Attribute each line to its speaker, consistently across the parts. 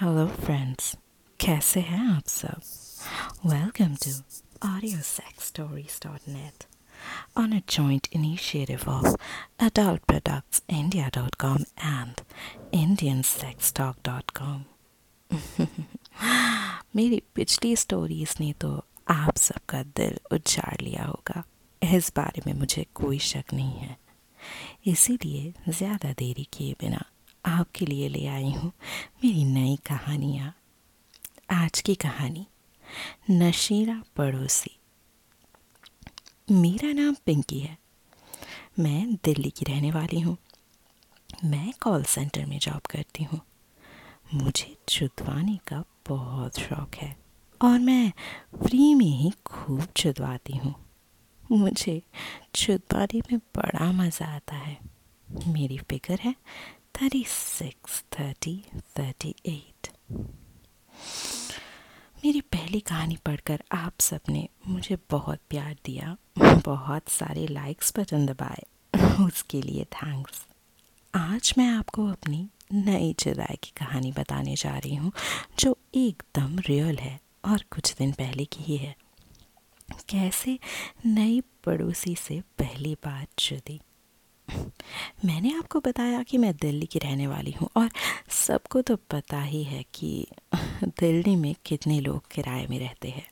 Speaker 1: Hello friends कैसे हैं आप सब? Welcome to audio sex stories dot net on a joint initiative of adultproductsindia.com and indiansextalk.com मेरी पिछली स्टोरीज ने तो आप सबका दिल उजाड़ लिया होगा। इस बारे में मुझे कोई शक नहीं है। इसीलिए ज़्यादा देरी किए बिना आपके लिए ले आई हूँ। मेरी नई कहानियाँ आज की कहानी नशीला पड़ोसी। मेरा नाम पिंकी है। मैं दिल्ली की रहने वाली हूँ। मैं कॉल सेंटर में जॉब करती हूँ। मुझे चुदवाने का बहुत शौक है और मैं फ्री में ही खूब चुदवाती हूँ। मुझे चुदवाने में बड़ा मज़ा आता है। मेरी फ़िक्र है thirty six, thirty thirty eight. मेरी पहली कहानी पढ़कर आप सबने मुझे बहुत प्यार दिया, बहुत सारे लाइक्स बटन दबाए, उसके लिए थैंक्स आज मैं आपको अपनी नई जुदाई की कहानी बताने जा रही हूँ, जो एकदम रियल है और कुछ दिन पहले की ही है। कैसे नई पड़ोसी से पहली बार जुदी? मैंने आपको बताया कि मैं दिल्ली की रहने वाली हूँ और सबको तो पता ही है कि दिल्ली में कितने लोग किराए में रहते हैं।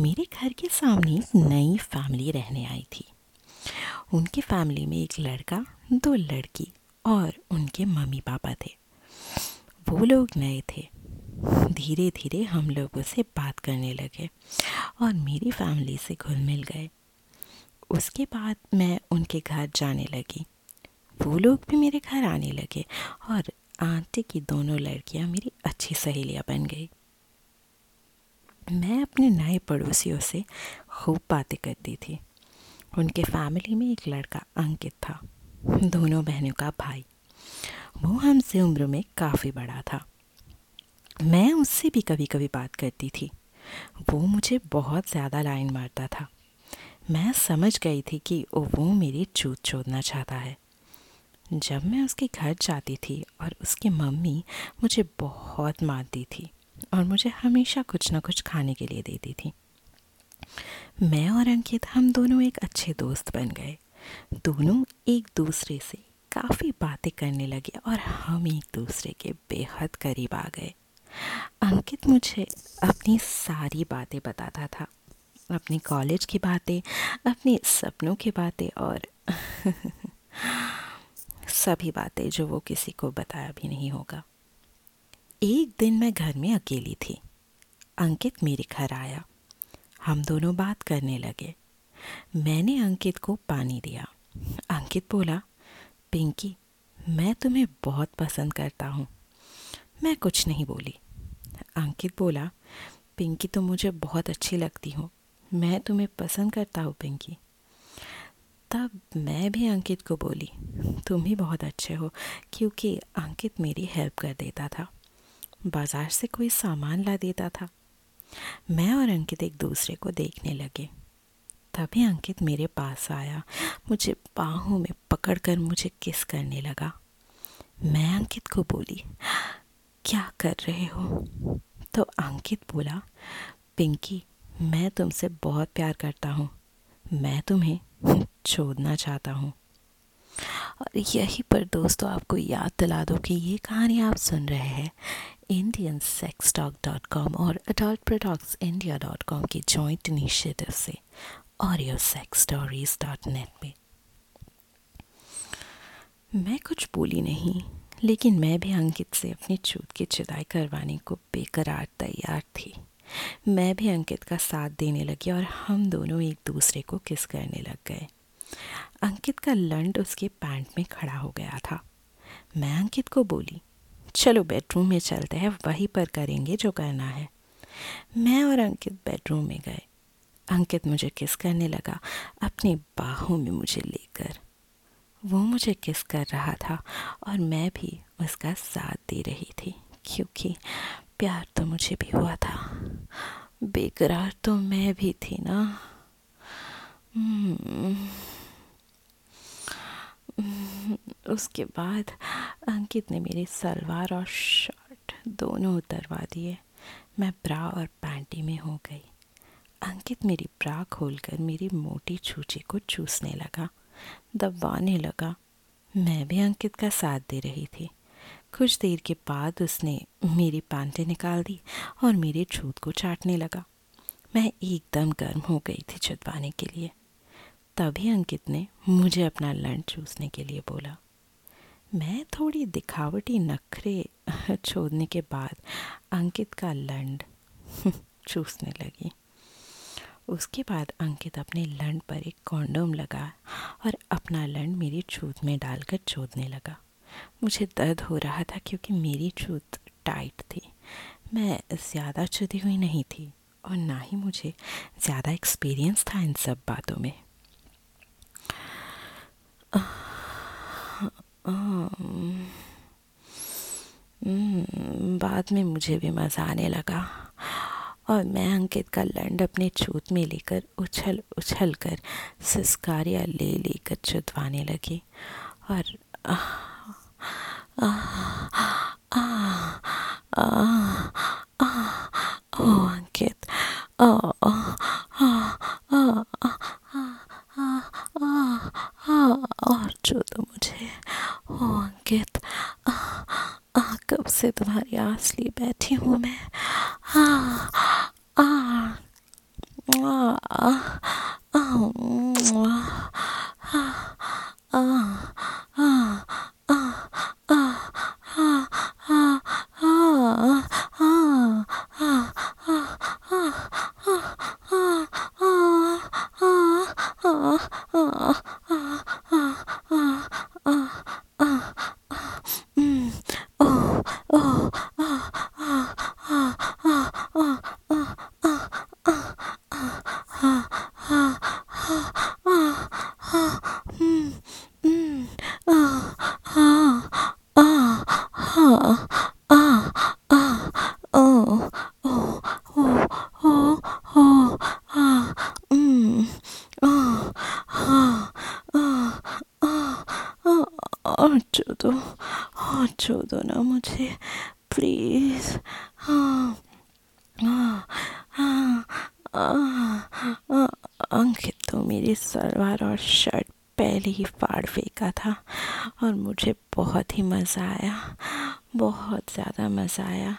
Speaker 1: मेरे घर के सामने एक नई फैमिली रहने आई थी। उनकी फैमिली में एक लड़का, दो लड़की और उनके मम्मी पापा थे। वो लोग नए थे। धीरे धीरे हम लोगों से बात करने लगे और मेरी फैमिली से घुल मिल गए। उसके बाद मैं उनके घर जाने लगी। वो लोग भी मेरे घर आने लगे और आंटी की दोनों लड़कियाँ मेरी अच्छी सहेलियाँ बन गई। मैं अपने नए पड़ोसियों से खूब बातें करती थी। उनके फैमिली में एक लड़का अंकित था, दोनों बहनों का भाई। वो हमसे उम्र में काफ़ी बड़ा था। मैं उससे भी कभी कभी बात करती थी। वो मुझे बहुत ज़्यादा लाइन मारता था। मैं समझ गई थी कि वो मेरी चूत छोड़ना चाहता है। जब मैं उसके घर जाती थी और उसकी मम्मी मुझे बहुत मारती थी और मुझे हमेशा कुछ ना कुछ खाने के लिए देती थी। मैं और अंकित हम दोनों एक अच्छे दोस्त बन गए। दोनों एक दूसरे से काफ़ी बातें करने लगे और हम एक दूसरे के बेहद करीब आ गए। अंकित मुझे अपनी सारी बातें बताता था अपने कॉलेज की बातें, अपने सपनों की बातें और सभी बातें जो वो किसी को बताया भी नहीं होगा। एक दिन मैं घर में अकेली थी। अंकित मेरे घर आया। हम दोनों बात करने लगे। मैंने अंकित को पानी दिया। अंकित बोला, पिंकी, मैं तुम्हें बहुत पसंद करता हूँ। मैं कुछ नहीं बोली। अंकित बोला, पिंकी तो मुझे बहुत अच्छी लगती हो। मैं तुम्हें पसंद करता हूँ, पिंकी। तब मैं भी अंकित को बोली, तुम ही बहुत अच्छे हो, क्योंकि अंकित मेरी हेल्प कर देता था। बाज़ार से कोई सामान ला देता था। मैं और अंकित एक दूसरे को देखने लगे। तभी अंकित मेरे पास आया, मुझे बाहों में पकड़कर मुझे किस करने लगा। मैं अंकित को बोली, क्या कर रहे हो? तो अंकित बोला, पिंकी मैं तुमसे बहुत प्यार करता हूँ। मैं तुम्हें छोड़ना चाहता हूँ। और यही पर दोस्तों आपको याद दिला दो कि ये कहानी आप सुन रहे हैं Indian sex talk dot com और adult products India dot com की जॉइंट इनिशिएटिव से audio sex stories dot net में मैं कुछ बोली नहीं, लेकिन मैं भी अंकित से अपनी चूत की चिदाई करवाने को बेकरार तैयार थी। मैं भी अंकित का साथ देने लगी और हम दोनों एक दूसरे को किस करने लग गए। अंकित का लंड उसके पैंट में खड़ा हो गया था। मैं अंकित को बोली, चलो बेडरूम में चलते हैं, वहीं पर करेंगे जो करना है। मैं और अंकित बेडरूम में गए। अंकित मुझे किस करने लगा? अपनी बाहों में मुझे लेकर। वो मुझे किस कर रहा था? और मैं भी उसका साथ दे रही थी, क्योंकि प्यार तो मुझे भी हुआ था। बेकरार तो मैं भी थी ना। हम्म। उसके बाद अंकित ने मेरी सलवार और शर्ट दोनों उतरवा दिए। मैं ब्रा और पैंटी में हो गई। अंकित मेरी ब्रा खोलकर मेरी मोटी छूची को चूसने लगा, दबाने लगा। मैं भी अंकित का साथ दे रही थी। कुछ देर के बाद उसने मेरी पैंटें निकाल दी और मेरे छूत को चाटने लगा। मैं एकदम गर्म हो गई थी छुटवाने के लिए। तभी अंकित ने मुझे अपना लंड चूसने के लिए बोला। मैं थोड़ी दिखावटी नखरे छोड़ने के बाद अंकित का लंड चूसने लगी। उसके बाद अंकित अपने लंड पर एक कॉन्डोम लगा और अपना लंड मेरी छूत में डालकर चोदने लगा। मुझे दर्द हो रहा था क्योंकि मेरी छूत टाइट थी। मैं ज़्यादा चुदी हुई नहीं थी और ना ही मुझे ज़्यादा एक्सपीरियंस था इन सब बातों में। बाद में मुझे भी मज़ा आने लगा और मैं अंकित का लंड अपने छूत में लेकर उछल उछल कर सिस्कारिया ले लेकर चुदवाने लगी और Ah, ah, ah, ah. Oh, ang cute. Oh, oh. मज़ा आया, बहुत ज़्यादा मज़ा आया।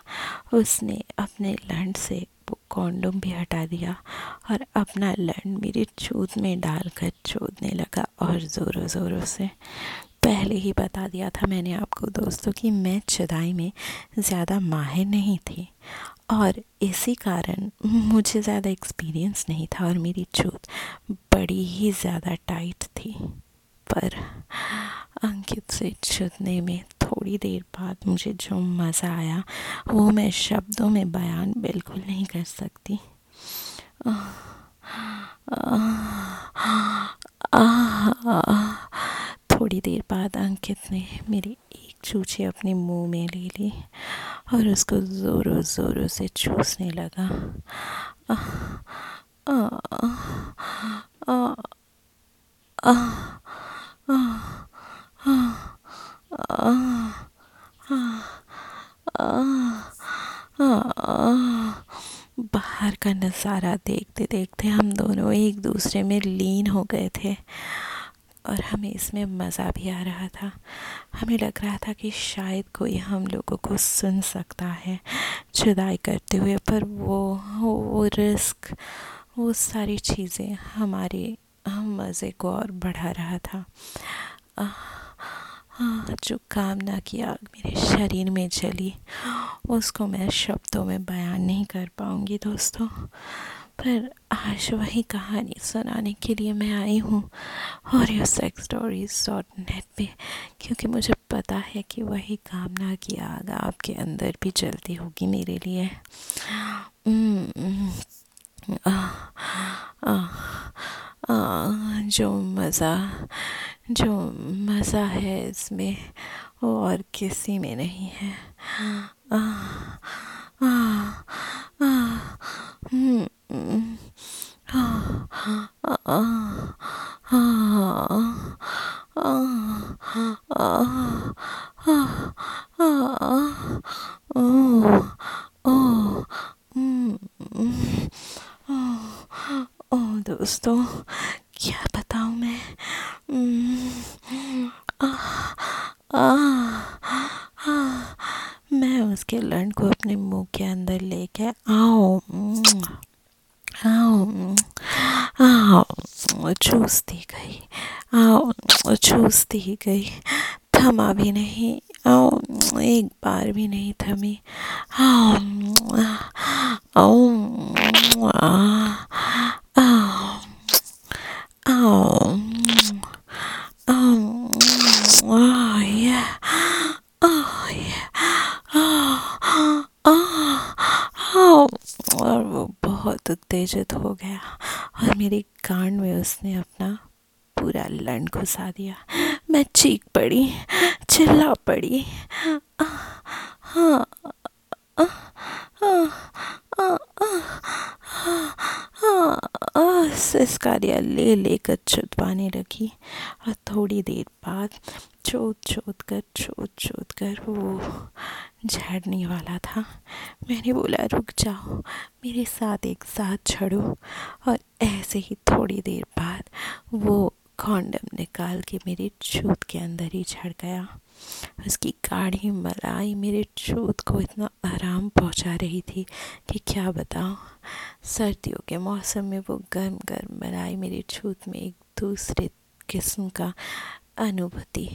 Speaker 1: उसने अपने लंड से कॉन्डोम भी हटा दिया और अपना लंड मेरे चूत में डालकर चोदने लगा और ज़ोरों ज़ोरों से। पहले ही बता दिया था मैंने आपको दोस्तों कि मैं चदाई में ज़्यादा माहिर नहीं थी और इसी कारण मुझे ज़्यादा एक्सपीरियंस नहीं था और मेरी चूत बड़ी ही ज़्यादा टाइट थी। पर से चुदने में थोड़ी देर बाद मुझे जो मज़ा आया वो मैं शब्दों में बयान बिल्कुल नहीं कर सकती। थोड़ी देर बाद अंकित ने मेरी एक चूचे अपने मुँह में ले ली और उसको ज़ोरों ज़ोरों से चूसने लगा। आ, आ, आ, आ, बाहर का नज़ारा देखते देखते हम दोनों एक दूसरे में लीन हो गए थे और हमें इसमें मज़ा भी आ रहा था। हमें लग रहा था कि शायद कोई हम लोगों को सुन सकता है जुदाई करते हुए, पर वो वो रिस्क, वो सारी चीज़ें हमारे, हम मज़े को और बढ़ा रहा था। जो कामना की आग मेरे शरीर में जली उसको मैं शब्दों में बयान नहीं कर पाऊँगी दोस्तों। पर आज वही कहानी सुनाने के लिए मैं आई हूँ और you sex stories dot net पे क्योंकि मुझे पता है कि वही कामना की आग आपके अंदर भी जलती होगी मेरे लिए। आ, जो मज़ा जो मज़ा है इसमें वो और किसी में नहीं है। दोस्तों क्या बताऊँ मैं आ, आ, आ, मैं उसके लंड को अपने मुँह के अंदर लेके आओ आओ आओ चूसती गई आओ चूसती गई। थमा भी नहीं एक बार भी नहीं थमी। और वो बहुत उत्तेजित हो गया और मेरी कान में उसने अपना पूरा लंड घुसा दिया। मैं चीख पड़ी, चिल्ला पड़ी। हाँ सिस्कारिया ले लेकर छुटवाने लगी और थोड़ी देर बाद चोत चोत कर, चोत चोत कर वो झड़ने वाला था। मैंने बोला, रुक जाओ, मेरे साथ एक साथ झड़ो और ऐसे ही थोड़ी देर बाद वो कॉन्डम निकाल के मेरे छूत के अंदर ही झड़ गया। उसकी गाढ़ी मलाई मेरे छूत को इतना आराम पहुँचा रही थी कि क्या बताऊँ? सर्दियों के मौसम में वो गर्म गर्म मलाई मेरे छूत में एक दूसरे किस्म का अनुभूति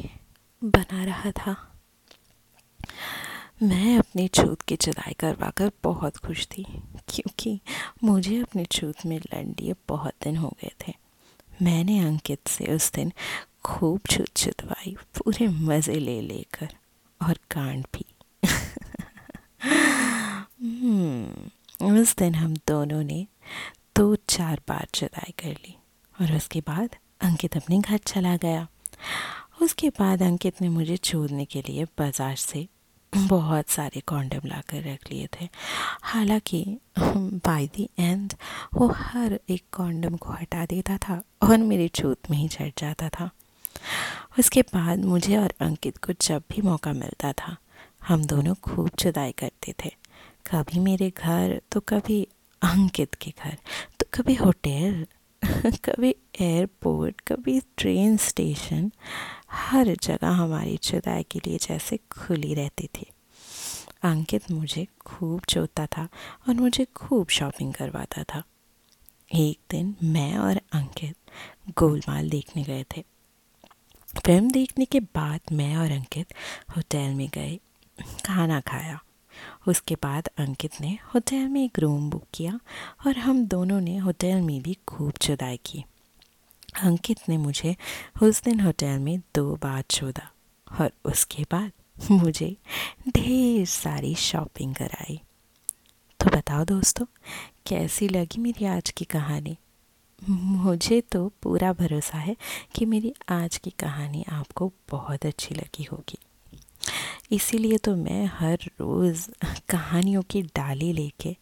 Speaker 1: बना रहा था। मैं अपनी छूत की जुदाई करवा कर बहुत खुश थी, क्योंकि मुझे अपनी छूत में लंडिए बहुत दिन हो गए मैंने अंकित से उस दिन खूब छुत छुतवाई पूरे मज़े ले लेकर और कांड भी। हम्म, उस दिन हम दोनों ने दो चार बार जुदाई कर ली और उसके बाद अंकित अपने घर चला गया। उसके बाद अंकित ने मुझे छोड़ने के लिए बाज़ार से बहुत सारे कॉन्डम ला कर रख लिए थे। हालाँकि बाय दी एंड वो हर एक कॉन्डम को हटा देता था और मेरी छूत में ही चढ़ जाता था। उसके बाद मुझे और अंकित को जब भी मौका मिलता था, हम दोनों खूब जुदाई करते थे। कभी मेरे घर तो कभी अंकित के घर तो कभी होटल, कभी एयरपोर्ट कभी ट्रेन स्टेशन हर जगह हमारी जुदाई के लिए जैसे खुली रहती थी। अंकित मुझे खूब चोता था और मुझे खूब शॉपिंग करवाता था। एक दिन मैं और अंकित गोलमाल देखने गए थे। फ़िल्म देखने के बाद मैं और अंकित होटल में गए, खाना खाया। उसके बाद अंकित ने होटल में एक रूम बुक किया और हम दोनों ने होटल में भी खूब जुदाई की। अंकित ने मुझे उस दिन होटल में दो बार छोड़ा और उसके बाद मुझे ढेर सारी शॉपिंग कराई। तो बताओ दोस्तों, कैसी लगी मेरी आज की कहानी? मुझे तो पूरा भरोसा है कि मेरी आज की कहानी आपको बहुत अच्छी लगी होगी। इसीलिए तो मैं हर रोज़ कहानियों की डाली लेके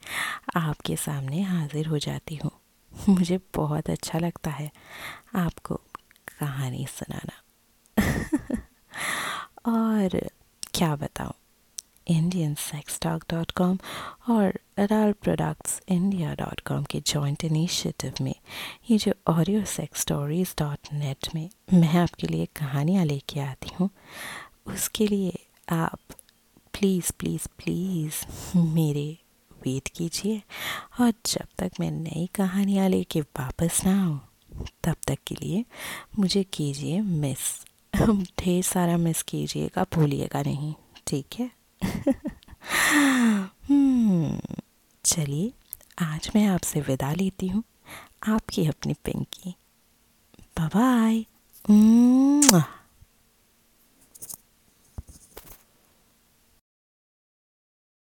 Speaker 1: आपके सामने हाजिर हो जाती हूँ। मुझे बहुत अच्छा लगता है आपको कहानी सुनाना। और क्या बताऊँ? Indian sex talk dot com और adult products India dot com के जॉइंट इनिशिएटिव में ये जो audio sex stories dot net में मैं आपके लिए कहानियाँ लेके आती हूँ। उसके लिए आप प्लीज़ प्लीज़ प्लीज़ मेरे वेट कीजिए और जब तक मैं नई कहानियाँ लेके वापस ना आऊँ तब तक के लिए मुझे कीजिए मिस ढेर सारा मिस कीजिएगा भूलिएगा नहीं ठीक है? हम्म, चलिए आज मैं आपसे विदा लेती हूँ। आपकी अपनी पिंकी। बाय